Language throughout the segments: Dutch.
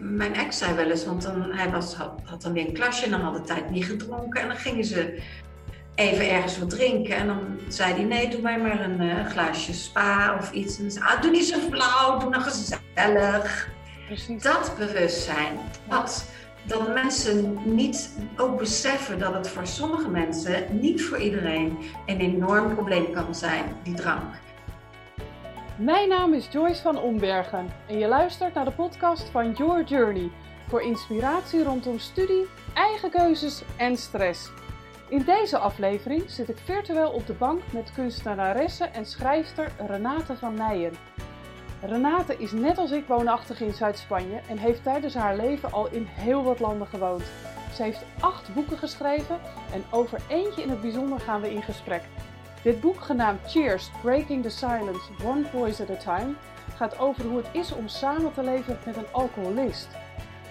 mijn ex zei wel eens, want dan, hij was, had, had dan weer een klasje en dan had de tijd niet gedronken. En dan gingen ze even ergens wat drinken. En dan zei hij, nee, doe mij maar een uh, glaasje spa of iets. En zei ah, doe niet zo flauw, doe nog gezellig. Precies. Dat bewustzijn, dat, dat mensen niet ook beseffen dat het voor sommige mensen, niet voor iedereen, een enorm probleem kan zijn, die drank. Mijn naam is Joyce van Ombergen en je luistert naar de podcast van Your Journey voor inspiratie rondom studie, eigen keuzes en stress. In deze aflevering zit ik virtueel op de bank met kunstenaresse en schrijfster Renate van Nijen. Renate is net als ik woonachtig in Zuid-Spanje en heeft tijdens haar leven al in heel wat landen gewoond. Ze heeft acht boeken geschreven en over eentje in het bijzonder gaan we in gesprek. Dit boek, genaamd Cheers Breaking the Silence One Voice at a Time, gaat over hoe het is om samen te leven met een alcoholist.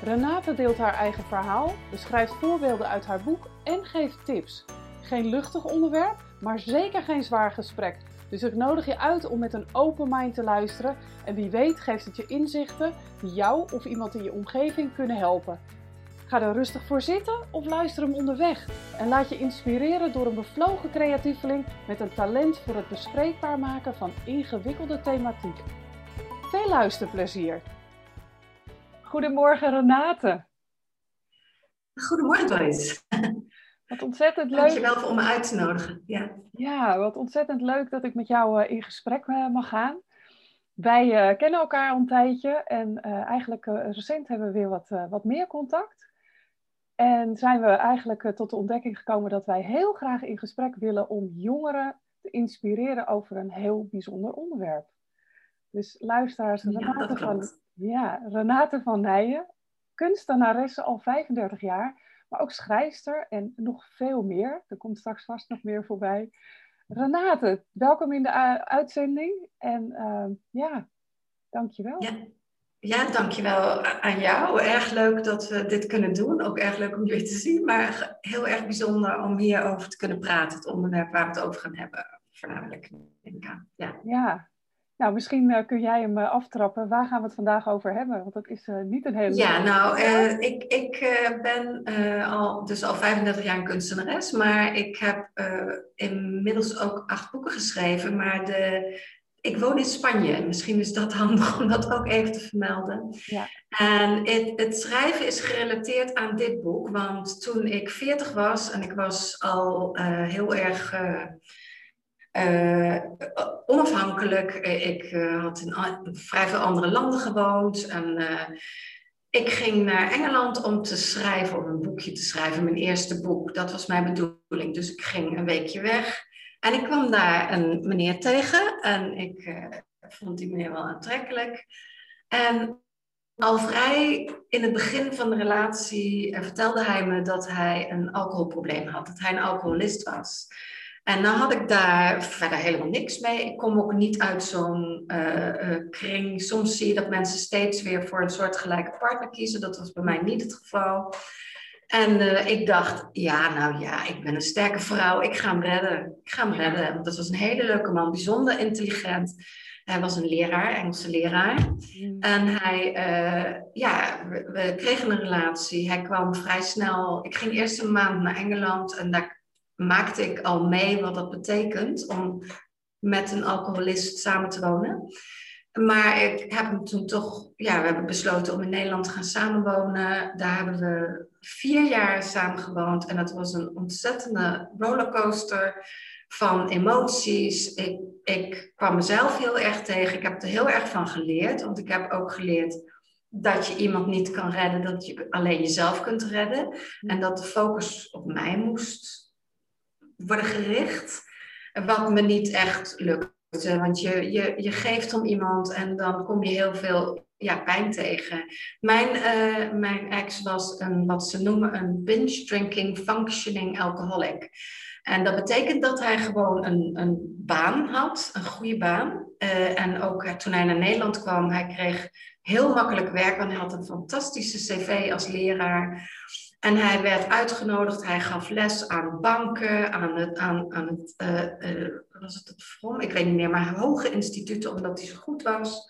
Renate deelt haar eigen verhaal, beschrijft voorbeelden uit haar boek en geeft tips. Geen luchtig onderwerp, maar zeker geen zwaar gesprek. Dus ik nodig je uit om met een open mind te luisteren en wie weet geeft het je inzichten die jou of iemand in je omgeving kunnen helpen. Ga er rustig voor zitten of luister hem onderweg en laat je inspireren door een bevlogen creatieveling met een talent voor het bespreekbaar maken van ingewikkelde thematiek. Veel luisterplezier! Goedemorgen Renate. Goedemorgen Joyce. Wat ontzettend leuk. Dankjewel om me uit te nodigen. Ja, ja wat ontzettend leuk dat ik met jou eh, in gesprek eh, mag gaan. Wij uh, kennen elkaar al een tijdje en uh, eigenlijk recent hebben we weer wat, wat meer contact. En zijn we eigenlijk tot de ontdekking gekomen dat wij heel graag in gesprek willen om jongeren te inspireren over een heel bijzonder onderwerp. Dus luisteraars, Renate, van, ja, Renate van Nijen, kunstenaresse al 35 jaar, maar ook schrijfster en nog veel meer. Er komt straks vast nog meer voorbij. Renate, welkom in de uitzending en uh, ja, dankjewel. Ja. Ja, dankjewel aan jou. Erg leuk dat we dit kunnen doen. Ook erg leuk om je te zien, maar heel erg bijzonder om hierover te kunnen praten. Het onderwerp waar we het over gaan hebben, voornamelijk. Ja, ja nou, misschien uh, kun jij hem uh, aftrappen. Waar gaan we het vandaag over hebben? Want dat is uh, niet een hele... Ja, nou, ik, ik ben al, dus al 35 jaar een kunstenares. Maar ik heb inmiddels ook acht boeken geschreven. Maar de, ik woon in Spanje. Misschien is dat handig om dat ook even te vermelden. Ja. En het, het schrijven is gerelateerd aan dit boek. Want toen ik 40 was en ik was al heel erg uh, onafhankelijk. Ik uh, had in vrij veel andere landen gewoond. En uh, ik ging naar Engeland om te schrijven, om een boekje te schrijven, mijn eerste boek. Dat was mijn bedoeling. Dus ik ging een weekje weg. En ik kwam daar een meneer tegen. En ik vond die meneer wel aantrekkelijk. En al vrij in het begin van de relatie vertelde hij me dat hij een alcoholprobleem had. Dat hij een alcoholist was. En dan had ik daar verder helemaal niks mee. Ik kom ook niet uit zo'n uh, kring. Soms zie je dat mensen steeds weer voor een soort gelijke partner kiezen. Dat was bij mij niet het geval. En uh, ik dacht, ja, nou ja, ik ben een sterke vrouw. Ik ga hem redden. Ik ga hem redden. Want dat was een hele leuke man, bijzonder intelligent. Hij was een leraar, Engelse leraar. Mm. En hij, uh, ja, we, we, kregen een relatie. Hij kwam vrij snel. Ik ging eerst een maand naar Engeland en daar maakte ik al mee wat dat betekent om met een alcoholist samen te wonen. Maar ik heb hem toen toch, ja, we hebben besloten om in Nederland te gaan samenwonen. Daar hebben we vier jaar samen gewoond en dat was een ontzettende rollercoaster van emoties. Ik, ik kwam mezelf heel erg tegen. Ik heb er heel erg van geleerd, want ik heb ook geleerd dat je iemand niet kan redden, dat je alleen jezelf kunt redden. En dat de focus op mij moest worden gericht. Wat me niet echt lukte. Want je, je, je geeft om iemand en dan kom je heel veel ja, pijn tegen. Mijn, uh, mijn ex was een, wat ze noemen een binge drinking functioning alcoholic. En dat betekent dat hij gewoon een, een baan had, een goede baan. Uh, en ook toen hij naar Nederland kwam, hij kreeg heel makkelijk werk, want hij had een fantastische cv als leraar. En hij werd uitgenodigd, hij gaf les aan banken, aan het, aan, aan het, was het het From? Ik weet niet meer, maar hoge instituten, omdat hij zo goed was.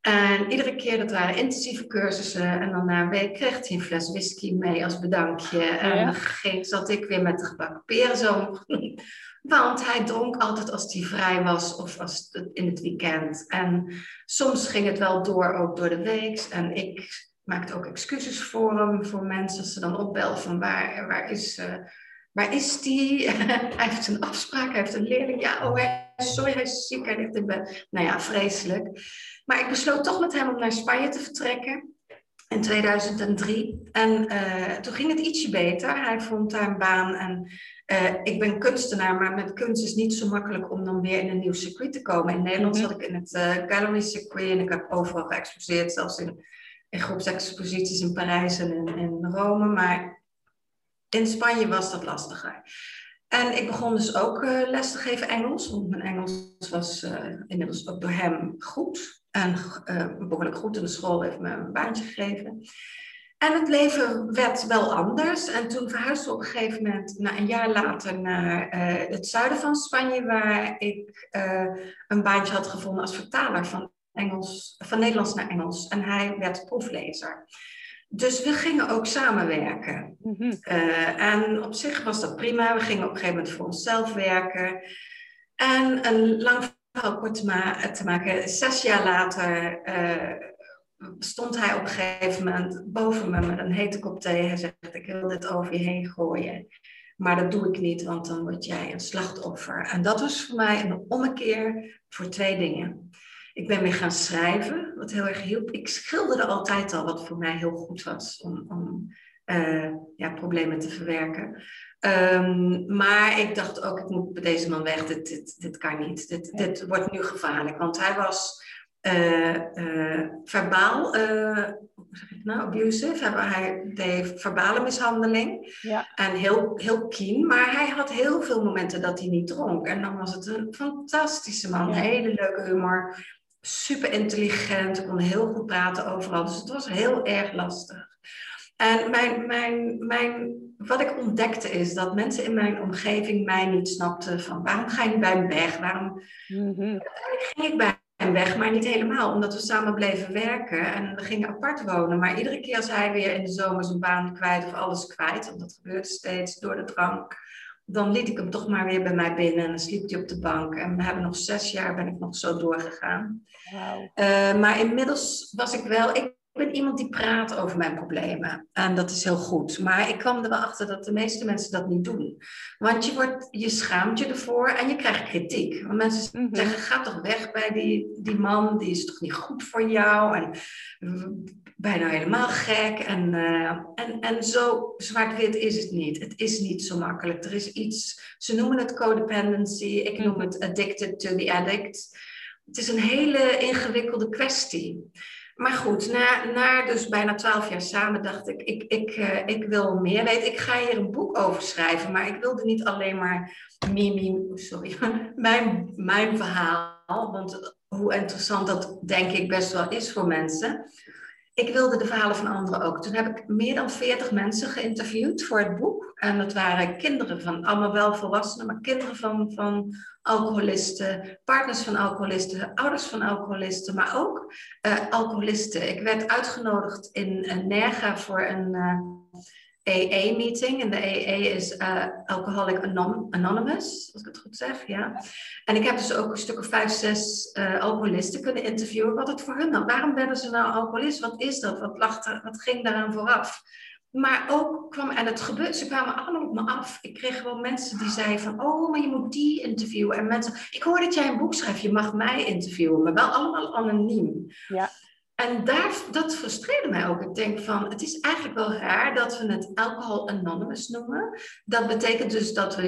En iedere keer, dat waren intensieve cursussen. En dan na een week kreeg hij een fles whisky mee als bedankje. En dan ging, zat ik weer met de gebakken peren zo. Want hij dronk altijd als hij vrij was of als in het weekend. En soms ging het wel door, ook door de week. En ik maakte ook excuses voor hem, voor mensen. Als ze dan opbelden van waar, waar is... Uh, waar is die? hij heeft een afspraak, hij heeft een leerling. Ja, oh, sorry, hij is ziek, hij ligt in bed. Nou ja, vreselijk. Maar ik besloot toch met hem om naar Spanje te vertrekken in 2003. En uh, toen ging het ietsje beter. Hij vond daar een baan en uh, ik ben kunstenaar, maar met kunst is niet zo makkelijk om dan weer in een nieuw circuit te komen. In Nederland mhm. zat ik in het uh, Gallery Circuit en ik heb overal geëxposeerd, zelfs in, in groepsexposities in Parijs en in, in Rome. Maar in Spanje was dat lastiger. En ik begon dus ook uh, les te geven Engels, want mijn Engels was inmiddels ook door hem goed. En behoorlijk goed in de school heeft me een baantje gegeven. En het leven werd wel anders. En toen verhuisde we op een gegeven moment, na een jaar later, naar uh, het zuiden van Spanje, waar ik uh, een baantje had gevonden als vertaler van, Engels, van Nederlands naar Engels. En hij werd proeflezer. Dus we gingen ook samenwerken. Mm uh, en op zich was dat prima. We gingen op een gegeven moment voor onszelf werken. En een lang verhaal kort te, maken, zes jaar later stond hij op een gegeven moment boven me met een hete kop thee. Hij zegt, ik wil dit over je heen gooien. Maar dat doe ik niet, want dan word jij een slachtoffer. En dat was voor mij een ommekeer voor twee dingen. Ik ben weer gaan schrijven, wat heel erg hielp. Ik schilderde altijd al, wat voor mij heel goed was om, om uh, ja, problemen te verwerken. Um, maar ik dacht ook, ik moet bij deze man weg. Dit, dit, dit kan niet. Dit, dit wordt nu gevaarlijk. Want hij was uh, uh, verbaal, hoe zeg ik nou, abusive. Hij deed verbale mishandeling. Ja. En heel, heel keen. Maar hij had heel veel momenten dat hij niet dronk. En dan was het een fantastische man. Hele leuke humor. Super intelligent. Kon heel goed praten overal. Dus het was heel erg lastig. En mijn, mijn, mijn, wat ik ontdekte is dat mensen in mijn omgeving mij niet snapten van waarom ga je bij me weg? Waarom -hmm. ging ik bij en weg, maar niet helemaal, omdat we samen bleven werken en we gingen apart wonen. Maar iedere keer als hij weer in de zomer zijn baan kwijt of alles kwijt, want dat gebeurde steeds door de drank, dan liet ik hem toch maar weer bij mij binnen en dan sliep hij op de bank. En we hebben nog zes jaar, ben ik nog zo doorgegaan. Wow. Uh, maar inmiddels was ik wel, ik ben iemand die praat over mijn problemen. En dat is heel goed. Maar ik kwam er wel achter dat de meeste mensen dat niet doen. Want je, wordt, je schaamt je ervoor en je krijgt kritiek. Want mensen mhm. zeggen, ga toch weg bij die, die man. Die is toch niet goed voor jou. En bijna helemaal gek. En, uh, en, en zo zwart-wit is het niet. Het is niet zo makkelijk. Er is iets, ze noemen het codependency. Ik noem mhm. het addicted to the addict. Het is een hele ingewikkelde kwestie. Maar goed, na, na dus bijna twaalf jaar samen dacht ik, ik, ik, uh, ik wil meer weten. Ik ga hier een boek over schrijven, maar ik wilde niet alleen maar mimi, sorry, mijn, mijn verhaal. Want hoe interessant dat denk ik best wel is voor mensen. Ik wilde de verhalen van anderen ook. Toen heb ik meer dan veertig mensen geïnterviewd voor het boek. En dat waren kinderen van, allemaal wel volwassenen, maar kinderen van, van alcoholisten, partners van alcoholisten, ouders van alcoholisten, maar ook uh, alcoholisten. Ik werd uitgenodigd in uh, Nerga voor een uh, eh, AA-meeting. En de AA is Alcoholic Anonymous, als ik het goed zeg. Ja. En ik heb dus ook een stuk of vijf, zes alcoholisten kunnen interviewen. Wat het voor hun dan? Waarom werden ze nou alcoholist? Wat is dat? Wat, lag er, wat ging daaraan vooraf? Maar ook kwam, en het gebeurde, ze kwamen allemaal op me af. Ik kreeg gewoon mensen die zeiden van, oh, maar je moet die interviewen. En mensen, ik hoor dat jij een boek schrijft, je mag mij interviewen, maar wel allemaal anoniem. Ja. En dat frustreerde mij ook. Ik denk van, het is eigenlijk wel raar dat we het alcohol anonymous noemen. Dat betekent dus dat we,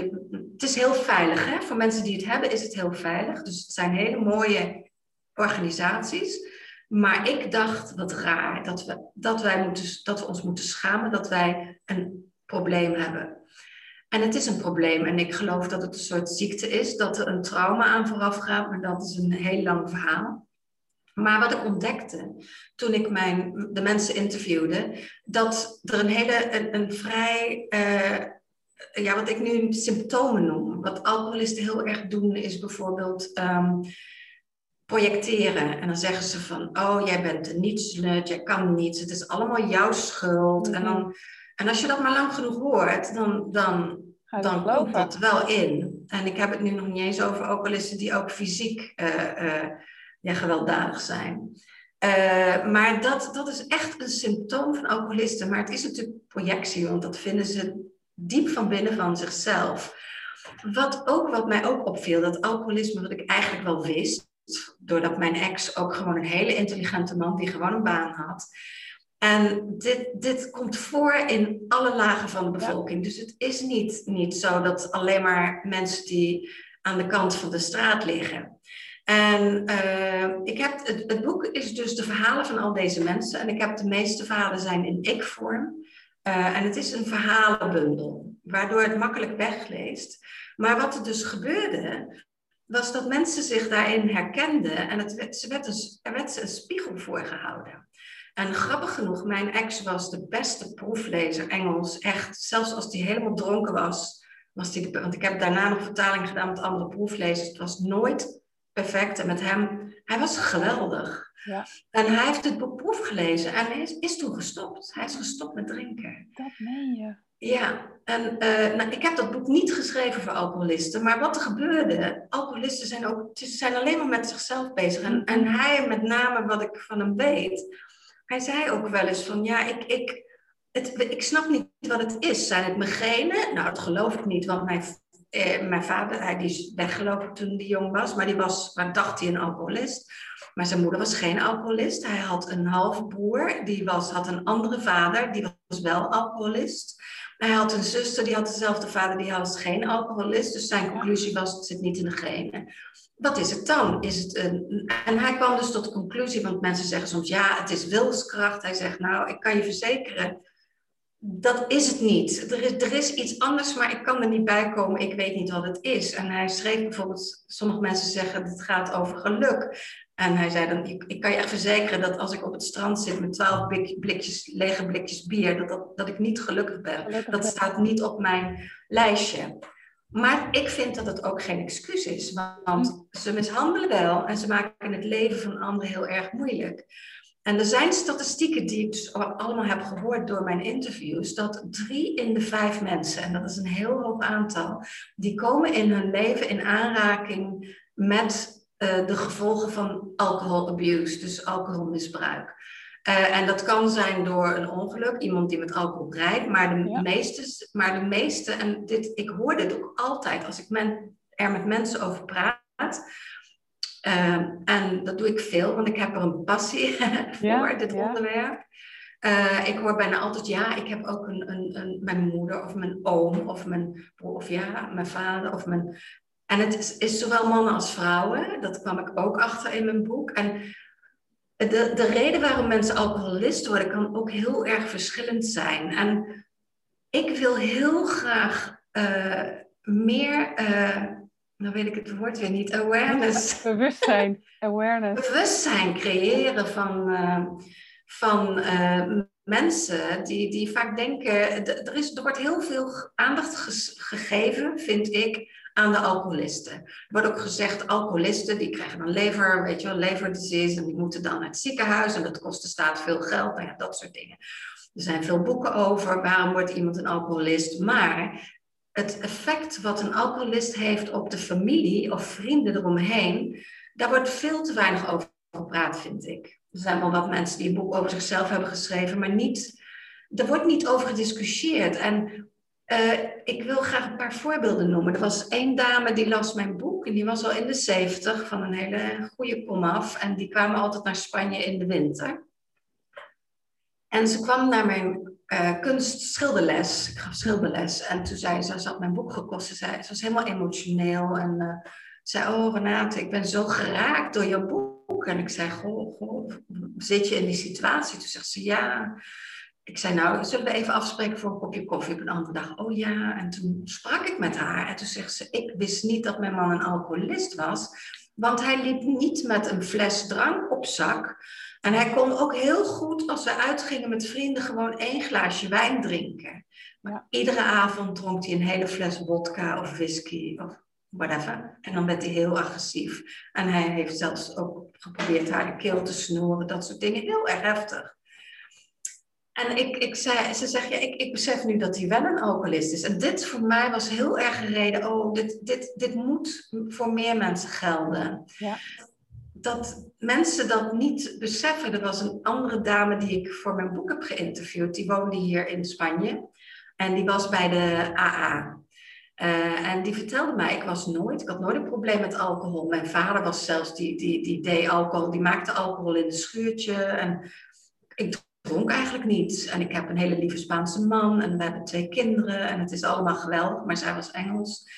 het is heel veilig, hè? Voor mensen die het hebben is het heel veilig. Dus het zijn hele mooie organisaties. Maar ik dacht, wat raar, dat we, dat, wij moeten, dat we ons moeten schamen dat wij een probleem hebben. En het is een probleem en ik geloof dat het een soort ziekte is, dat er een trauma aan vooraf gaat, maar dat is een heel lang verhaal. Maar wat ik ontdekte toen ik mijn, de mensen interviewde, dat er een hele, een, een vrij, uh, ja, wat ik nu symptomen noem. Wat alcoholisten heel erg doen, is bijvoorbeeld um, projecteren. En dan zeggen ze van, oh, jij bent een nietsnut, jij kan niets, het is allemaal jouw schuld. en, dan, mhm. en als je dat maar lang genoeg hoort, dan, dan, dan komt dat wel in. En ik heb het nu nog niet eens over alcoholisten die ook fysiek uh, ja, gewelddadig zijn. Uh, maar dat, dat is echt een symptoom van alcoholisten. Maar het is natuurlijk projectie, want dat vinden ze diep van binnen van zichzelf. Wat, ook, wat mij ook opviel, dat alcoholisme, wat ik eigenlijk wel wist, doordat mijn ex ook gewoon een hele intelligente man die gewoon een baan had. En dit, dit komt voor in alle lagen van de bevolking. Dus het is niet, niet zo dat alleen maar mensen die aan de kant van de straat liggen. En uh, ik heb, het, het, boek is dus de verhalen van al deze mensen. En ik heb de meeste verhalen zijn in ik-vorm. Uh, en het is een verhalenbundel, waardoor het makkelijk wegleest. Maar wat er dus gebeurde, was dat mensen zich daarin herkenden. En het werd, ze werd een, er werd ze een spiegel voorgehouden. En grappig genoeg, mijn ex was de beste proeflezer Engels. Echt, zelfs als hij helemaal dronken was, was die, want ik heb daarna nog vertaling gedaan met andere proeflezers. Het was nooit perfect. En met hem, hij was geweldig. Ja. En hij heeft het boek proef gelezen en is, is toen gestopt. Hij is gestopt met drinken. Dat meen je. Ja, en uh, nou, ik heb dat boek niet geschreven voor alcoholisten, maar wat er gebeurde, alcoholisten zijn ook, ze zijn alleen maar met zichzelf bezig. En, en hij, met name wat ik van hem weet, hij zei ook wel eens van, ja, ik, ik, het, ik snap niet wat het is. Zijn het mijn genen? Nou, dat geloof ik niet, want mijn eh, mijn vader, hij is weggelopen toen hij jong was, maar die was, waar dacht hij, een alcoholist. Maar zijn moeder was geen alcoholist. Hij had een halfbroer, die was, had een andere vader, die was wel alcoholist. Hij had een zuster, die had dezelfde vader, die was geen alcoholist. Dus zijn conclusie was, het zit niet in de genen. Wat is het dan? Is het een... En hij kwam dus tot de conclusie, want mensen zeggen soms, ja, het is wilskracht. Hij zegt, nou, ik kan je verzekeren, dat is het niet. Er is, er is iets anders, maar ik kan er niet bij komen. Ik weet niet wat het is. En hij schreef bijvoorbeeld, sommige mensen zeggen, het gaat over geluk. En hij zei dan, ik, ik kan je echt verzekeren dat als ik op het strand zit met twaalf blikjes, lege blikjes bier, dat, dat, dat ik niet gelukkig ben. dat staat niet op mijn lijstje. Maar ik vind dat het ook geen excuus is, want hm. ze mishandelen wel en ze maken het leven van anderen heel erg moeilijk. En er zijn statistieken die ik dus allemaal heb gehoord door mijn interviews, dat drie in de vijf mensen, en dat is een heel hoog aantal, die komen in hun leven in aanraking met uh, de gevolgen van alcoholabuse, dus alcoholmisbruik. Uh, en dat kan zijn door een ongeluk, iemand die met alcohol rijdt, maar de, meeste, maar de meeste, en dit, ik hoor dit ook altijd als ik men, er met mensen over praat, Ehm, en dat doe ik veel, want ik heb er een passie voor, dit onderwerp. Uh, ik hoor bijna altijd, ja, ik heb ook een, een, een, mijn moeder of mijn oom of mijn broer of ja, mijn vader of mijn... En het is, is zowel mannen als vrouwen, dat kwam ik ook achter in mijn boek. En de, de reden waarom mensen alcoholist worden kan ook heel erg verschillend zijn. En ik wil heel graag uh, meer... Uh, dan weet ik het woord weer niet, awareness. Bewustzijn, awareness. Bewustzijn creëren van, uh, van uh, mensen die, die vaak denken, er, is, er wordt heel veel aandacht gegeven, vind ik, aan de alcoholisten. Er wordt ook gezegd, alcoholisten die krijgen dan lever, weet je wel, leverdisease en die moeten dan naar het ziekenhuis en dat kost de staat veel geld, nou ja, dat soort dingen. Er zijn veel boeken over waarom wordt iemand een alcoholist, maar het effect wat een alcoholist heeft op de familie of vrienden eromheen, daar wordt veel te weinig over gepraat, vind ik. Er zijn wel wat mensen die een boek over zichzelf hebben geschreven, maar niet, er wordt niet over gediscussieerd. En uh, ik wil graag een paar voorbeelden noemen. Er was één dame die las mijn boek en die was al in de zeventig van een hele goede komaf. En die kwamen altijd naar Spanje in de winter. En ze kwam naar mijn uh, kunstschilderles. Ik gaf schilderles. En toen zei ze, ze had mijn boek gekost. Ze, zei, ze was helemaal emotioneel. En uh, zei, oh Renate, ik ben zo geraakt door jouw boek. En ik zei, goh, goh, zit je in die situatie? Toen zegt ze, ja. Ik zei, nou, zullen we even afspreken voor een kopje koffie op een andere dag? Oh ja. En toen sprak ik met haar. En toen zegt ze, ik wist niet dat mijn man een alcoholist was. Want hij liep niet met een fles drank op zak. En hij kon ook heel goed, als we uitgingen met vrienden, gewoon één glaasje wijn drinken. Maar iedere avond dronk hij een hele fles vodka of whisky. Of, whatever. En dan werd hij heel agressief. En hij heeft zelfs ook geprobeerd haar de keel te snoeren, dat soort dingen. Heel erg heftig. En ik, ik zei, ze zegt, ja, ik, ik besef nu dat hij wel een alcoholist is. En dit voor mij was heel erg een reden, oh, dit, dit, dit moet voor meer mensen gelden. Ja. Dat mensen dat niet beseffen. Er was een andere dame die ik voor mijn boek heb geïnterviewd. Die woonde hier in Spanje. En die was bij de AA. Uh, en die vertelde mij, ik was nooit, ik had nooit een probleem met alcohol. Mijn vader was zelfs, die, die, die deed alcohol, die maakte alcohol in een schuurtje. En ik dronk eigenlijk niet. En ik heb een hele lieve Spaanse man en we hebben twee kinderen en het is allemaal geweldig, maar zij was Engels.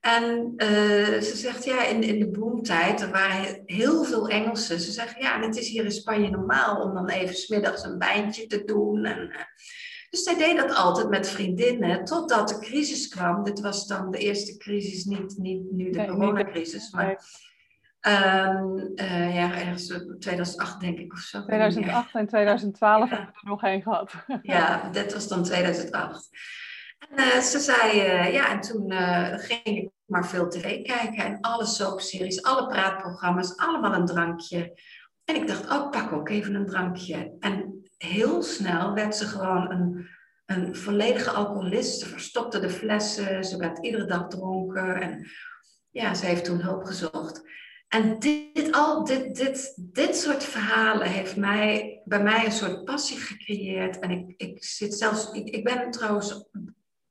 En uh, ze zegt, ja, in, in de boomtijd, er waren heel veel Engelsen. Ze zegt, ja, en het is hier in Spanje normaal om dan even smiddags een wijntje te doen. En, uh, dus zij deed dat altijd met vriendinnen, totdat de crisis kwam. Dit was dan de eerste crisis, niet, niet nu de nee, coronacrisis, maar... Um, uh, ja, ergens 2008 denk ik of zo. 2008 en 2012 hebben we er nog één gehad. ja, dit was dan 2008. En uh, ze zei, uh, ja, en toen ging ik maar veel tv kijken en alle soapseries, alle praatprogramma's, allemaal een drankje. En ik dacht, oh, pak ook even een drankje. En heel snel werd ze gewoon een, een volledige alcoholist. Ze verstopte de flessen, ze werd iedere dag dronken. En ja, ze heeft toen hulp gezocht. En dit, al, dit, dit, dit soort verhalen heeft mij, bij mij een soort passie gecreëerd. En ik, ik zit zelfs, ik, ik ben trouwens,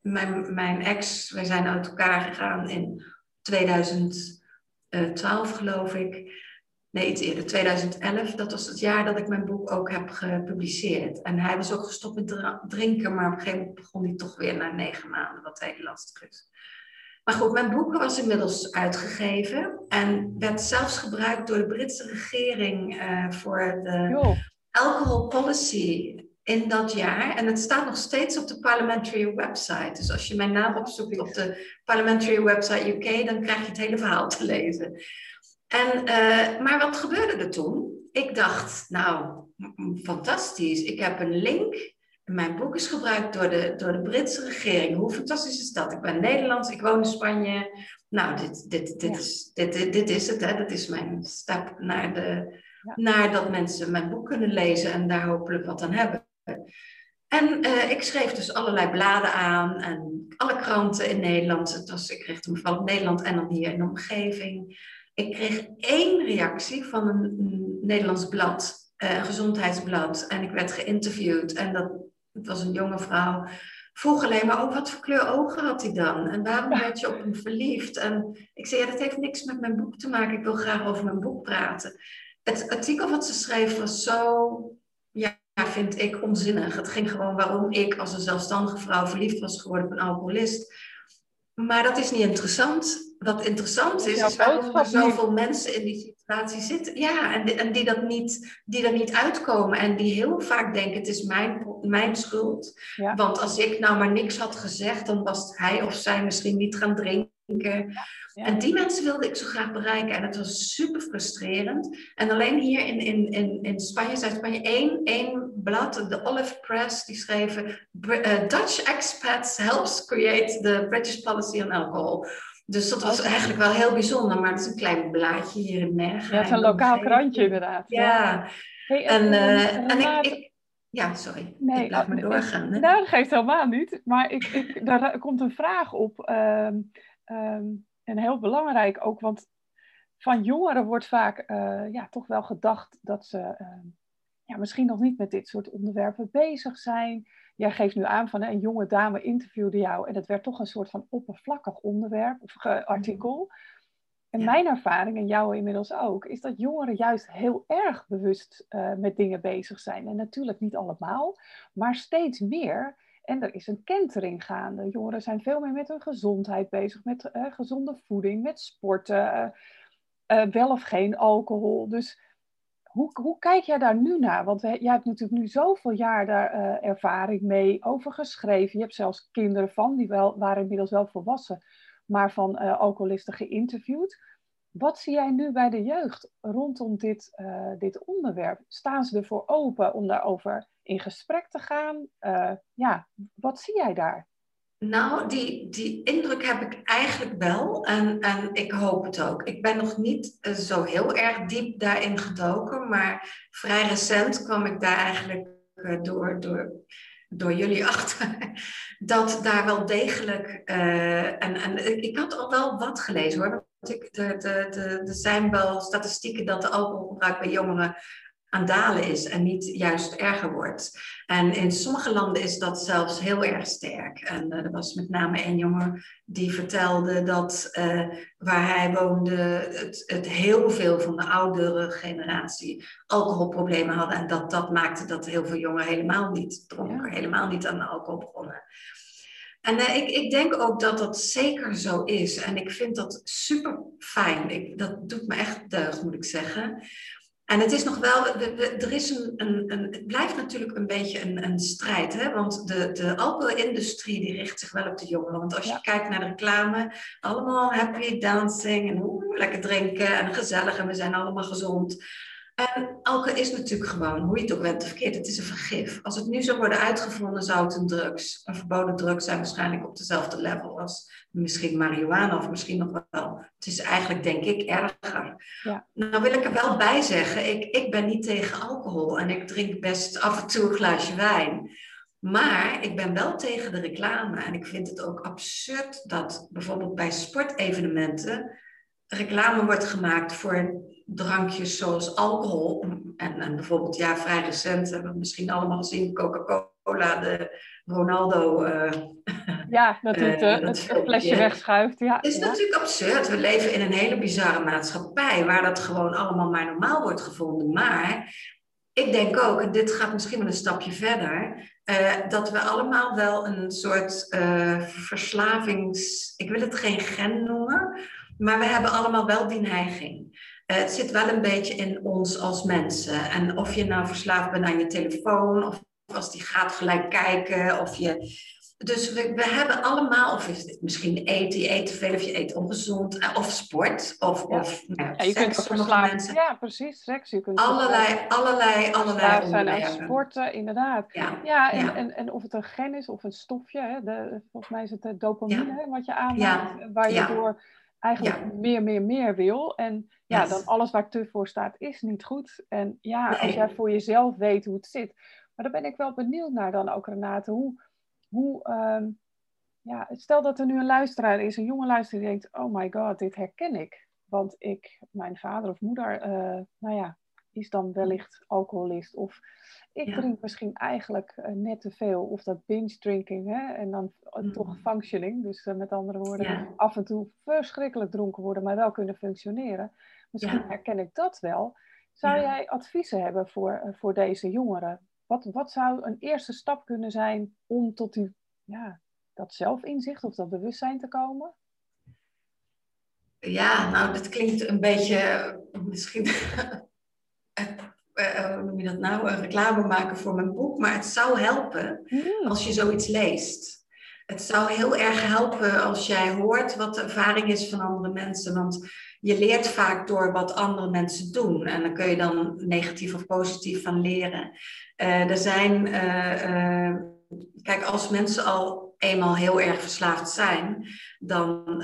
mijn, mijn ex, wij zijn uit elkaar gegaan in 2012 geloof ik. Nee, iets eerder, 2011. Dat was het jaar dat ik mijn boek ook heb gepubliceerd. En hij was ook gestopt met drinken, maar op een gegeven moment begon hij toch weer na negen maanden, wat heel lastig is. Maar goed, mijn boek was inmiddels uitgegeven en werd zelfs gebruikt door de Britse regering uh, voor de alcohol policy in dat jaar. En het staat nog steeds op de parliamentary website. Dus als je mijn naam opzoekt op de parliamentary website UK, dan krijg je het hele verhaal te lezen. En, uh, maar wat gebeurde er toen? Ik dacht, nou, fantastisch. Ik heb een link mijn boek is gebruikt door de, door de Britse regering. Hoe fantastisch is dat? Ik ben Nederlands, ik woon in Spanje. Nou, dit, dit, dit, is, dit, dit, dit, is het. Hè? Dat is mijn stap naar, de, naar dat mensen mijn boek kunnen lezen en daar hopelijk wat aan hebben. En uh, ik schreef dus allerlei bladen aan en alle kranten in Nederland. Het was, ik richtte me vooral op Nederland en dan hier in de omgeving. Ik kreeg één reactie van een, Nederlands blad, uh, gezondheidsblad. En ik werd geïnterviewd. En dat het was een jonge vrouw, vroeg alleen maar, oh, wat voor kleur ogen had hij dan? En waarom werd je op hem verliefd? En ik zei, ja, dat heeft niks met mijn boek te maken. Ik wil graag over mijn boek praten. Het artikel wat ze schreef was zo, ja, vind ik onzinnig. Het ging gewoon waarom ik als een zelfstandige vrouw verliefd was geworden op een alcoholist. Maar dat is niet interessant. Wat interessant is, is waarom er zoveel mensen in die situatie zitten. Ja, en, die, en die, dat niet, die er niet uitkomen. En die heel vaak denken, het is mijn, mijn schuld. Want als ik nou maar niks had gezegd, dan was hij of zij misschien niet gaan drinken. En die mensen wilde ik zo graag bereiken. En het was super frustrerend. En alleen hier in, in, in, in Spanje, Zuid-Spanje, één, één blad, de Olive Press, die schreven... Uh, Dutch expats helps create the British policy on alcohol. Dus dat was eigenlijk wel heel bijzonder, maar het is een klein blaadje hier in Mergen. Ja, het is een lokaal krantje inderdaad. Ja. Hey, en, uh, en ik, ik, ja, sorry. Nee, ik laat me doorgaan. Nou, dat geeft helemaal niet. Maar ik, ik, daar komt een vraag op. Um, um, en heel belangrijk ook, want van jongeren wordt vaak uh, ja, toch wel gedacht dat ze uh, ja, misschien nog niet met dit soort onderwerpen bezig zijn. Jij geeft nu aan van een jonge dame interviewde jou en het werd toch een soort van oppervlakkig onderwerp of artikel. En mijn ervaring, en jouw inmiddels ook, is dat jongeren juist heel erg bewust uh, met dingen bezig zijn. En natuurlijk niet allemaal, maar steeds meer. En er is een kentering gaande. Jongeren zijn veel meer met hun gezondheid bezig, met uh, gezonde voeding, met sporten, uh, wel of geen alcohol. Dus hoe, hoe kijk jij daar nu naar? Want jij hebt natuurlijk nu zoveel jaar daar ervaring mee over geschreven. Je hebt zelfs kinderen van, die wel, waren inmiddels wel volwassen, maar van alcoholisten geïnterviewd. Wat zie jij nu bij de jeugd rondom dit, dit onderwerp? Staan ze ervoor open om daarover in gesprek te gaan. Ja, wat zie jij daar? Nou, die, die indruk heb ik eigenlijk wel en, en ik hoop het ook. Ik ben nog niet eh, zo heel erg diep daarin gedoken, maar vrij recent kwam ik daar eigenlijk uh, door, door, door jullie achter. Dat daar wel degelijk, uh, en, en ik had al wel wat gelezen hoor. Ik, de, de, de, er zijn wel statistieken dat de alcoholgebruik bij jongeren aan dalen is en niet juist erger wordt. En in sommige landen is dat zelfs heel erg sterk. En uh, er was met name een jongen die vertelde dat uh, waar hij woonde, het, het, heel veel van de oudere generatie alcoholproblemen hadden. En dat dat maakte dat heel veel jongeren helemaal niet dronken, helemaal niet aan de alcohol begonnen. En uh, ik, ik, denk ook dat dat zeker zo is. En ik vind dat super fijn. Ik, dat doet me echt deugd, moet ik zeggen. En het is nog wel, er is een, een, een, het blijft natuurlijk een beetje een, een strijd. Hè? Want de, de alcoholindustrie die richt zich wel op de jongeren. Want als je kijkt naar de reclame, allemaal happy dancing en oeh, lekker drinken en gezellig en we zijn allemaal gezond. En alcohol is natuurlijk gewoon, hoe je het ook bent of verkeerd, het is een vergif. Als het nu zou worden uitgevonden, zou het een drugs, een verboden drugs zijn, waarschijnlijk op dezelfde level als misschien marihuana of misschien nog wel. Het is eigenlijk, denk ik, erger. Ja. Nou wil ik er wel bij zeggen, ik, ik ben niet tegen alcohol en ik drink best af en toe een glaasje wijn. Maar ik ben wel tegen de reclame en ik vind het ook absurd dat bijvoorbeeld bij sportevenementen reclame wordt gemaakt voor drankjes zoals alcohol. En, en bijvoorbeeld, ja, vrij recent hebben we misschien allemaal gezien Coca-Cola, de Ronaldo. Uh, ja, dat het, uh, het flesje wegschuift. Ja. Het is natuurlijk absurd. We leven in een hele bizarre maatschappij waar dat gewoon allemaal maar normaal wordt gevonden. Maar ik denk ook, en dit gaat misschien wel een stapje verder, uh, dat we allemaal wel een soort verslavings. Ik wil het geen gen noemen, maar we hebben allemaal wel die neiging. Uh, het zit wel een beetje in ons als mensen. En of je nou verslaafd bent aan je telefoon, of als die gaat gelijk kijken, of je. Dus we, we hebben allemaal, of is het misschien eten, je eet te veel of je eet ongezond, eh, of sport, of, ja. of nou, je seks kunt verslaafd. Ja, precies, seks. Je kunt allerlei, allerlei, allerlei zijn aan sporten, inderdaad. Ja, ja, en, En, en of het een gen is of een stofje, hè, de, volgens mij is het de dopamine hè, wat je aanmaakt, waar je door eigenlijk meer, meer, meer wil. En ja, dan alles waar te voor staat is niet goed. En ja, als jij voor jezelf weet hoe het zit. Maar daar ben ik wel benieuwd naar dan ook, Renate. Hoe, hoe um, ja, stel dat er nu een luisteraar is, een jonge luisteraar die denkt, oh my god, dit herken ik. Want ik, mijn vader of moeder, uh, nou ja, is dan wellicht alcoholist. Of ik drink misschien eigenlijk uh, net te veel. Of dat binge drinking. Hè? En dan uh, toch functioning. Dus uh, met andere woorden, ja. af en toe verschrikkelijk dronken worden, maar wel kunnen functioneren. Misschien herken ik dat wel. Zou jij adviezen hebben voor, voor deze jongeren? Wat, wat zou een eerste stap kunnen zijn om tot die, ja, dat zelfinzicht of dat bewustzijn te komen? Ja, nou, dat klinkt een beetje misschien uh, hoe noem je dat nou, een reclame maken voor mijn boek. Maar het zou helpen mm. als je zoiets leest. Het zou heel erg helpen als jij hoort wat de ervaring is van andere mensen. Want je leert vaak door wat andere mensen doen. En dan kun je dan negatief of positief van leren. Uh, er zijn, uh, kijk, als mensen al eenmaal heel erg verslaafd zijn, dan,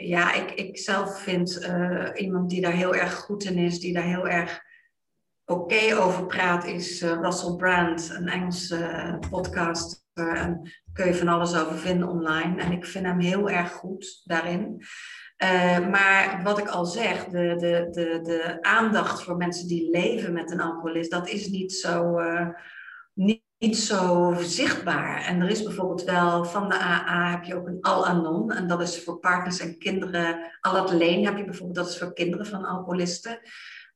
ja, ik, ik zelf vind iemand die daar heel erg goed in is, die daar heel erg oké over praat, is uh, Russell Brand, een Engelse uh, podcast. en kun je van alles over vinden online. En ik vind hem heel erg goed daarin. Uh, maar wat ik al zeg, de, de, de, de aandacht voor mensen die leven met een alcoholist, dat is niet zo, niet, zo zichtbaar. En er is bijvoorbeeld wel van de AA heb je ook een Al-Anon. En dat is voor partners en kinderen. Al-Atleen heb je bijvoorbeeld, dat is voor kinderen van alcoholisten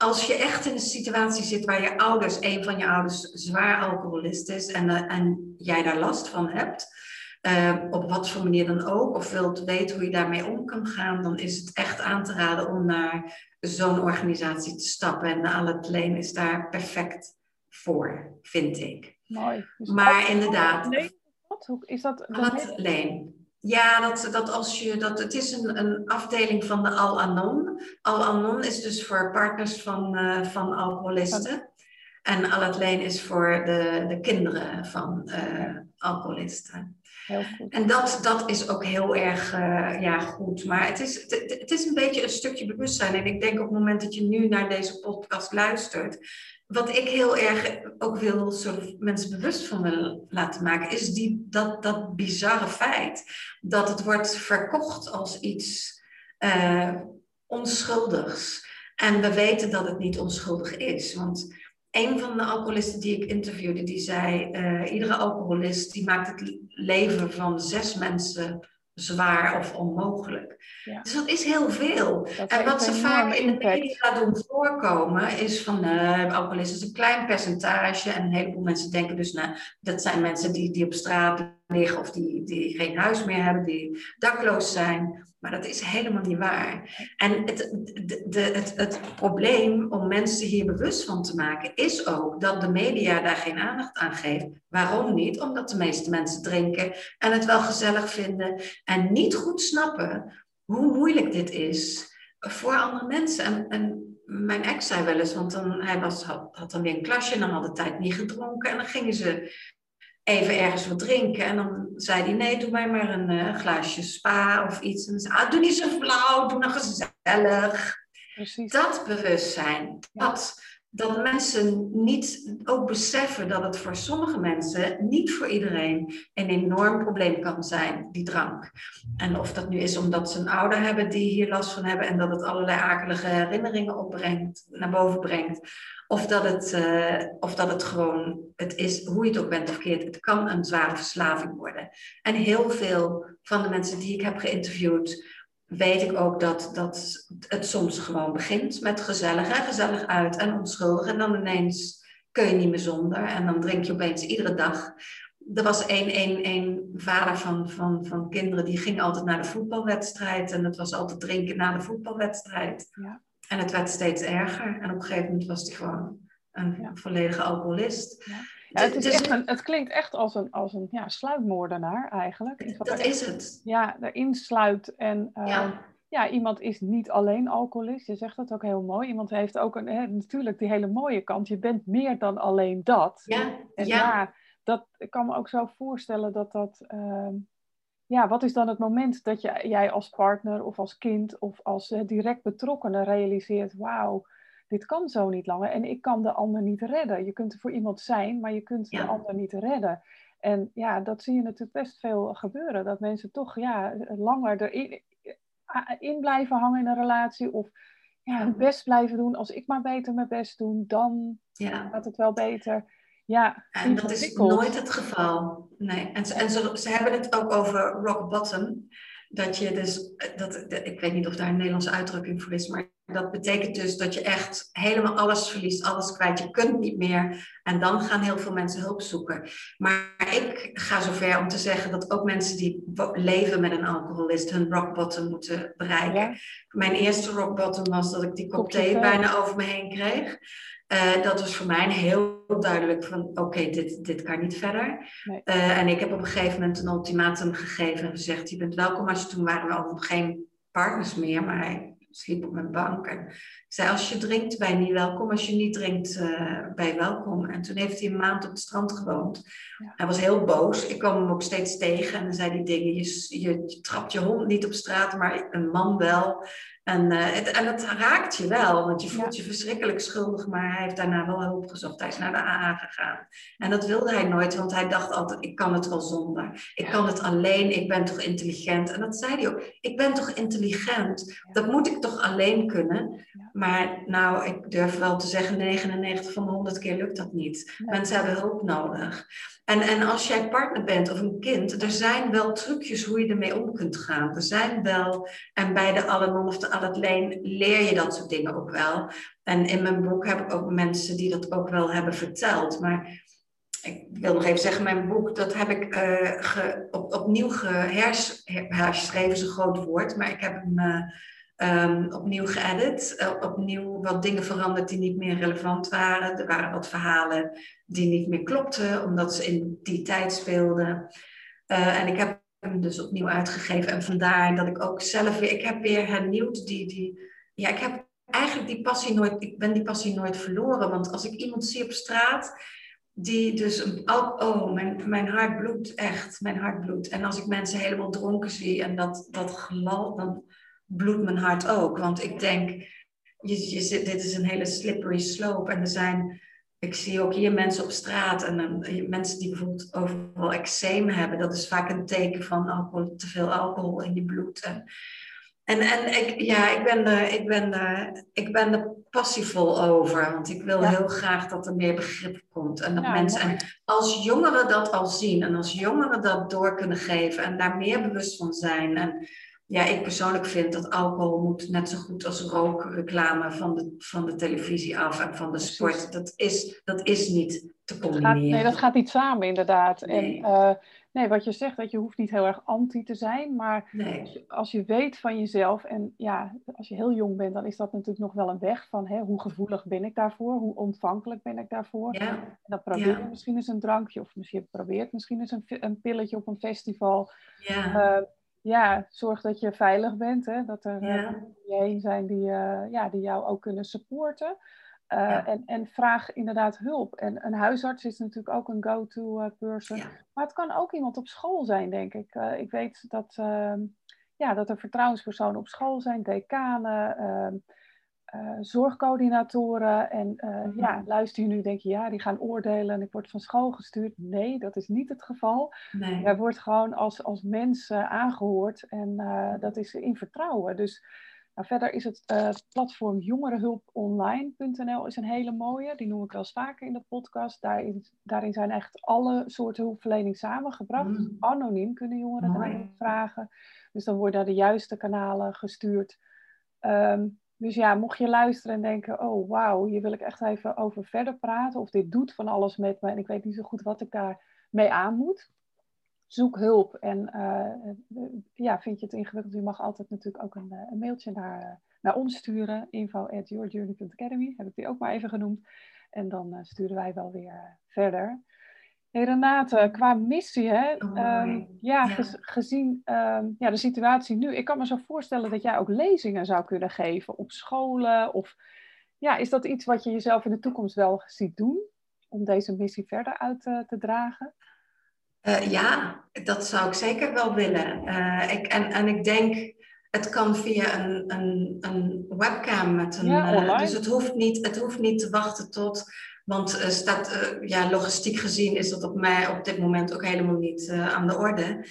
als je echt in een situatie zit waar je ouders, een van je ouders zwaar alcoholist is en, uh, en jij daar last van hebt, uh, op wat voor manier dan ook, of wilt weten hoe je daarmee om kan gaan, dan is het echt aan te raden om naar zo'n organisatie te stappen. En Alet Leen is daar perfect voor, vind ik. Mooi. Dus maar inderdaad. Wat? Is dat? Alet Leen. Ja, dat, dat als je, dat, het is een, een afdeling van de Al-Anon. Al-Anon is dus voor partners van, uh, van alcoholisten. En Alatleen is voor de, de kinderen van uh, alcoholisten. Heel goed. En dat, dat is ook heel erg uh, ja, goed. Maar het is, het, het, is een beetje een stukje bewustzijn. En ik denk op het moment dat je nu naar deze podcast luistert, wat ik heel erg ook wil mensen bewust van willen laten maken, is die, dat, dat bizarre feit dat het wordt verkocht als iets uh, onschuldigs. En we weten dat het niet onschuldig is. Want een van de alcoholisten die ik interviewde, die zei: uh, iedere alcoholist die maakt het leven van zes mensen zwaar of onmogelijk. Dus dat is heel veel. En wat ze vaak in de media doen voorkomen is van uh, alcoholisten is een klein percentage. En een heleboel mensen denken dus, nou, dat zijn mensen die, die op straat liggen of die, die geen huis meer hebben, die dakloos zijn. Maar dat is helemaal niet waar. En het, de, de, het, het probleem om mensen hier bewust van te maken is ook dat de media daar geen aandacht aan geeft. Waarom niet? Omdat de meeste mensen drinken en het wel gezellig vinden en niet goed snappen hoe moeilijk dit is voor andere mensen. En, en mijn ex zei wel eens, want dan, hij was, had, had dan weer een klasje en dan had de tijd niet gedronken. En dan gingen ze even ergens wat drinken. En dan zei hij, nee, doe mij maar een uh, glaasje spa of iets. En dan zei ah, doe niet zo flauw, doe nog gezellig. Precies. Dat bewustzijn, dat, dat mensen niet ook beseffen dat het voor sommige mensen, niet voor iedereen, een enorm probleem kan zijn, die drank. En of dat nu is omdat ze een ouder hebben die hier last van hebben en dat het allerlei akelige herinneringen opbrengt, naar boven brengt. Of dat het, uh, of dat het gewoon, het is, hoe je het ook bent of keert, het kan een zware verslaving worden. En heel veel van de mensen die ik heb geïnterviewd, weet ik ook dat, dat het soms gewoon begint met gezellig en gezellig uit en onschuldig. En dan ineens kun je niet meer zonder en dan drink je opeens iedere dag. Er was een, een, een vader van, van, van kinderen die ging altijd naar de voetbalwedstrijd en het was altijd drinken na de voetbalwedstrijd. Ja. En het werd steeds erger. En op een gegeven moment was hij gewoon een volledige alcoholist. Ja. Het, is echt een, het klinkt echt als een, als een ja, sluitmoordenaar eigenlijk. Dat is het. Ja, erin sluit. En uh, ja. ja. iemand is niet alleen alcoholist. Je zegt dat ook heel mooi. Iemand heeft ook een, hè, natuurlijk die hele mooie kant. Je bent meer dan alleen dat. Ja, en ja. dat, ik kan me ook zo voorstellen dat dat... Uh, ja, wat is dan het moment dat je, jij als partner of als kind of als uh, direct betrokkenen realiseert, wauw, dit kan zo niet langer en ik kan de ander niet redden. Je kunt er voor iemand zijn, maar je kunt de ander niet redden. En ja, dat zie je natuurlijk best veel gebeuren. Dat mensen toch ja, langer erin in blijven hangen in een relatie of ja, hun best blijven doen. Als ik maar beter mijn best doe, dan ja. gaat het wel beter. Ja, en dat is nooit het geval. Nee. En, ze, en ze, ze hebben het ook over rock bottom. Dat je dus, dat, ik weet niet of daar een Nederlandse uitdrukking voor is, maar dat betekent dus dat je echt helemaal alles verliest, alles kwijt. Je kunt niet meer. En dan gaan heel veel mensen hulp zoeken. Maar ik ga zover om te zeggen dat ook mensen die leven met een alcoholist hun rock bottom moeten bereiken. Mijn eerste rock bottom was dat ik die kop thee bijna over me heen kreeg. Uh, dat was voor mij heel duidelijk van oké, dit, dit kan niet verder. Uh, en ik heb op een gegeven moment een ultimatum gegeven en gezegd, je bent welkom als je toen waren we al geen partners meer, maar hij sliep op mijn bank. En ik zei, als je drinkt, ben je niet welkom. Als je niet drinkt, uh, ben je welkom. En toen heeft hij een maand op het strand gewoond. Hij was heel boos. Ik kwam hem ook steeds tegen en dan zei hij dingen. Je, je, je trapt je hond niet op straat, maar een man wel. En, uh, het, en het raakt je wel, want je voelt je verschrikkelijk schuldig, maar hij heeft daarna wel hulp gezocht. Hij is naar de AA gegaan. En dat wilde hij nooit, want hij dacht altijd, ik kan het wel zonder. Ik kan het alleen, ik ben toch intelligent. En dat zei hij ook, ik ben toch intelligent. Dat moet ik toch alleen kunnen. Maar nou, ik durf wel te zeggen, 99 van de 100 keer lukt dat niet. Mensen hebben hulp nodig. En, en als jij partner bent of een kind, er zijn wel trucjes hoe je ermee om kunt gaan. Er zijn wel, en bij de Allenon of de Alletleen leer je dat soort dingen ook wel. En in mijn boek heb ik ook mensen die dat ook wel hebben verteld. Maar ik wil nog even zeggen, mijn boek, dat heb ik uh, op, opnieuw herschreven, is een groot woord, maar ik heb hem uh, opnieuw geëdit, uh, opnieuw wat dingen veranderd die niet meer relevant waren. Er waren wat verhalen die niet meer klopten, omdat ze in die tijd speelden. en ik heb dus opnieuw uitgegeven en vandaar dat ik ook zelf weer, ik heb weer hernieuwd die, die ja, ik heb eigenlijk die passie nooit, ik ben die passie nooit verloren. Want als ik iemand zie op straat die dus, een, oh, mijn, mijn hart bloedt echt, mijn hart bloedt. En als ik mensen helemaal dronken zie en dat, dat dan bloedt mijn hart ook. Want ik denk, je, je dit is een hele slippery slope. En er zijn, ik zie ook hier mensen op straat en dan, mensen die bijvoorbeeld overal eczeem hebben. Dat is vaak een teken van alcohol, te veel alcohol in je bloed. En, en, en ik, ja, ik ben, er, ik, ben er, ik ben er passievol over. Want ik wil heel graag dat er meer begrip komt. En dat mensen, en als jongeren dat al zien en als jongeren dat door kunnen geven en daar meer bewust van zijn. En ja, ik persoonlijk vind dat alcohol moet net zo goed als rookreclame van de, van de televisie af en van de sport. Dat is, dat is niet te combineren. nee, dat gaat niet samen inderdaad. Nee. En uh, nee, wat je zegt, dat je hoeft niet heel erg anti te zijn, maar nee. als, je, als, je, weet van jezelf en ja, als je heel jong bent, dan is dat natuurlijk nog wel een weg van hè, hoe gevoelig ben ik daarvoor, hoe ontvankelijk ben ik daarvoor. Ja. En dan probeer je ja. misschien eens een drankje of misschien probeert misschien eens een, een pilletje op een festival. Ja. Uh, ja, zorg dat je veilig bent. Hè? Dat er Ja. uh, zijn die, uh, ja, die jou ook kunnen supporten. Uh, Ja. en, en vraag inderdaad hulp. En een huisarts is natuurlijk ook een go-to person. Ja. Maar het kan ook iemand op school zijn, denk ik. Uh, ik weet dat, uh, ja, dat er vertrouwenspersonen op school zijn, decanen, ehm, uh, zorgcoördinatoren. En uh, Mhm. ja, luister je nu, denk je, ja, die gaan oordelen en ik word van school gestuurd. Nee, dat is niet het geval. Nee. Jij wordt gewoon als, als mens uh, aangehoord en dat is in vertrouwen. Dus nou, verder is het platform jongerenhulponline.nl is een hele mooie. Die noem ik wel eens vaker in de podcast. Daarin, daarin zijn echt alle soorten hulpverlening samengebracht. Mm. Dus anoniem kunnen jongeren daarin vragen. Dus dan worden naar de juiste kanalen gestuurd. Um, dus ja, mocht je luisteren en denken, oh wauw, hier wil ik echt even over verder praten. Of dit doet van alles met me en ik weet niet zo goed wat ik daar mee aan moet. Zoek hulp en uh, ja, vind je het ingewikkeld, je mag altijd natuurlijk ook een, een mailtje naar, naar ons sturen. info at heb ik die ook maar even genoemd. En dan sturen wij wel weer verder. Hey Renate, qua missie, hè? Oh, um, ja, ja. Gez, gezien um, ja, de situatie nu, ik kan me zo voorstellen dat jij ook lezingen zou kunnen geven op scholen. Of ja, is dat iets wat je jezelf in de toekomst wel ziet doen om deze missie verder uit uh, te dragen? Uh, ja, dat zou ik zeker wel willen. Uh, ik, en, en ik denk, het kan via een, een, een webcam met een. Ja, dus het hoeft, niet, het hoeft niet te wachten tot want uh, staat, uh, ja, logistiek gezien is dat op mij op dit moment ook helemaal niet uh, aan de orde.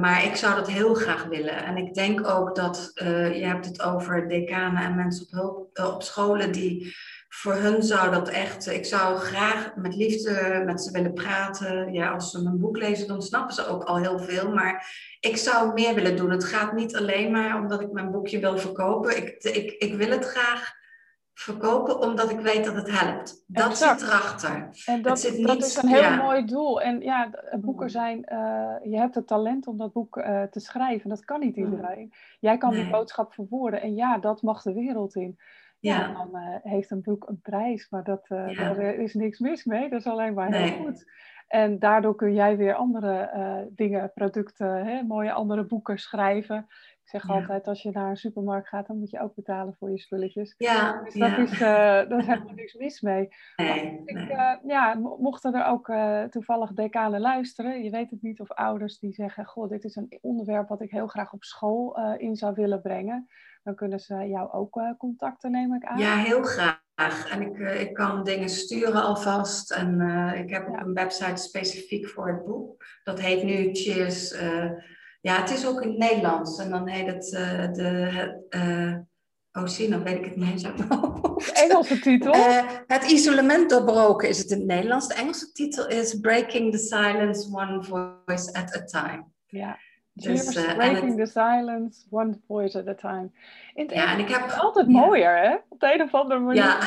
maar ik zou dat heel graag willen. En ik denk ook dat je hebt het over decanen en mensen op, op scholen die voor hun zou dat echt. Ik zou graag met liefde met ze willen praten. Ja, als ze mijn boek lezen, dan snappen ze ook al heel veel. Maar ik zou meer willen doen. Het gaat niet alleen maar omdat ik mijn boekje wil verkopen. Ik, ik, ik wil het graag verkopen omdat ik weet dat het helpt. Dat exact. zit erachter. En dat, zit dat niet, is een heel ja. mooi doel. En ja, boeken zijn, uh, je hebt het talent om dat boek uh, te schrijven. Dat kan niet iedereen. Mm. Jij kan nee. die boodschap verwoorden. En ja, dat mag de wereld in. Ja. ja dan uh, heeft een boek een prijs, maar dat, ja. daar is niks mis mee. Dat is alleen maar nee. heel goed. En daardoor kun jij weer andere dingen, producten, hè, mooie andere boeken schrijven. Ik zeg Ja. altijd, als je naar een supermarkt gaat, dan moet je ook betalen voor je spulletjes. Ja, Dus dat ja. is, uh, daar is helemaal niks mis mee. Nee, ik, nee. uh, ja, mochten er ook uh, toevallig decanen luisteren, je weet het niet, of ouders die zeggen, goh, dit is een onderwerp wat ik heel graag op school eh, in zou willen brengen, dan kunnen ze jou ook contacten, neem ik aan. Ja, heel graag. En ik, ik kan dingen sturen alvast. En ik heb ook Ja. een website specifiek voor het boek. Dat heet nu Cheers. Ja, het is ook in het Nederlands. En dan heet het eh, de... eh, oh, zie, dan weet ik het niet eens uit mijn hoofd. De Engelse titel. Eh, het isolement doorbroken is het in het Nederlands. De Engelse titel is Breaking the Silence One Voice at a Time. ja. Dus, breaking het- the silence, one voice at a time. In het Ja, en ik heb... het altijd ja. mooier, hè? Op de een of andere manier. Ja,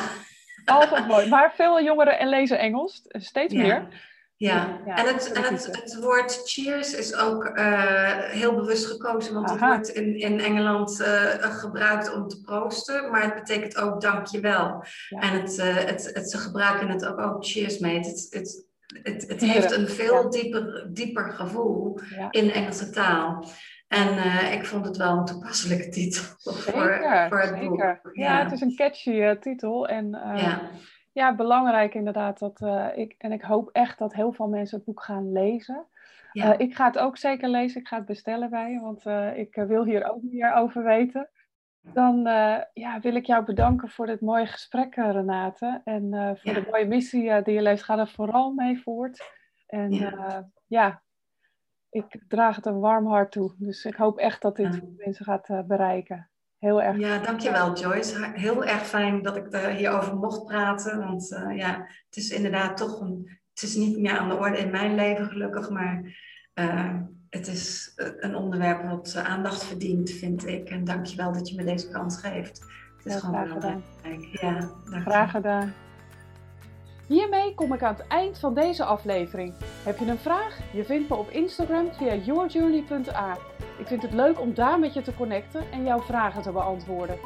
Altijd mooi. Maar veel jongeren en lezen Engels, steeds Ja. meer. Ja. Ja, en, het, en het, het woord cheers is ook eh, heel bewust gekozen, want het wordt in, in Engeland eh, gebruikt om te proosten, maar het betekent ook dankjewel. Ja. En het, eh, het, het, ze gebruiken het ook, ook cheers mee. Het, het, het, het, heeft een veel ja. dieper, dieper gevoel in Engelse taal. En uh, ik vond het wel een toepasselijke titel zeker, voor, voor het zeker. boek. Ja. ja. het is een catchy uh, titel. En uh, ja. Ja. belangrijk inderdaad. Dat, ik, en ik hoop echt dat heel veel mensen het boek gaan lezen. Ja. ik ga het ook zeker lezen. Ik ga het bestellen bij je. Want ik wil hier ook meer over weten. Dan ja, wil ik jou bedanken voor dit mooie gesprek, Renate. En voor de mooie missie die je leeft. Ga er vooral mee voort. En ja, ik draag het een warm hart toe. Dus ik hoop echt dat dit mensen gaat bereiken. Heel erg. Ja, dankjewel Joyce. Heel erg fijn dat ik hierover mocht praten. Want uh, ja, het is inderdaad toch een... Het is niet meer aan de orde in mijn leven gelukkig, maar uh, het is een onderwerp wat aandacht verdient, vind ik. En dankjewel dat je me deze kans geeft. Het is ja, gewoon graag gedaan. Ja, dankjewel. Graag gedaan. Hiermee kom ik aan het eind van deze aflevering. Heb je een vraag? Je vindt me op Instagram via yourjourney.a. Ik vind het leuk om daar met je te connecten en jouw vragen te beantwoorden.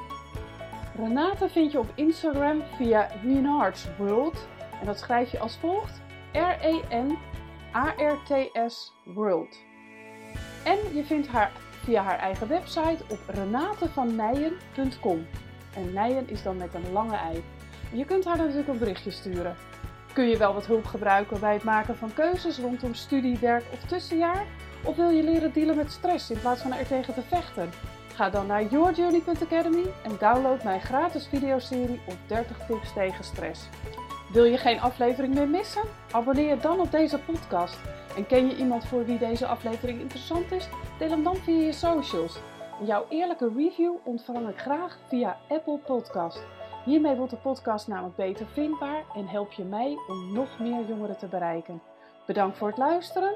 Renate vind je op Instagram via Renards World. En dat schrijf je als volgt: R-E-N-A-R-T-S World. En je vindt haar via haar eigen website op renatevannijen.com. En Nijen is dan met een lange ei. Je kunt haar natuurlijk een berichtje sturen. Kun je wel wat hulp gebruiken bij het maken van keuzes rondom studie, werk of tussenjaar? Of wil je leren dealen met stress in plaats van er tegen te vechten? Ga dan naar yourjourney.academy en download mijn gratis videoserie op 30 tips tegen stress. Wil je geen aflevering meer missen? Abonneer dan op deze podcast. En ken je iemand voor wie deze aflevering interessant is? Deel hem dan via je socials. jouw eerlijke review ontvang ik graag via Apple Podcast. Hiermee wordt de podcast namelijk beter vindbaar en help je mij om nog meer jongeren te bereiken. Bedankt voor het luisteren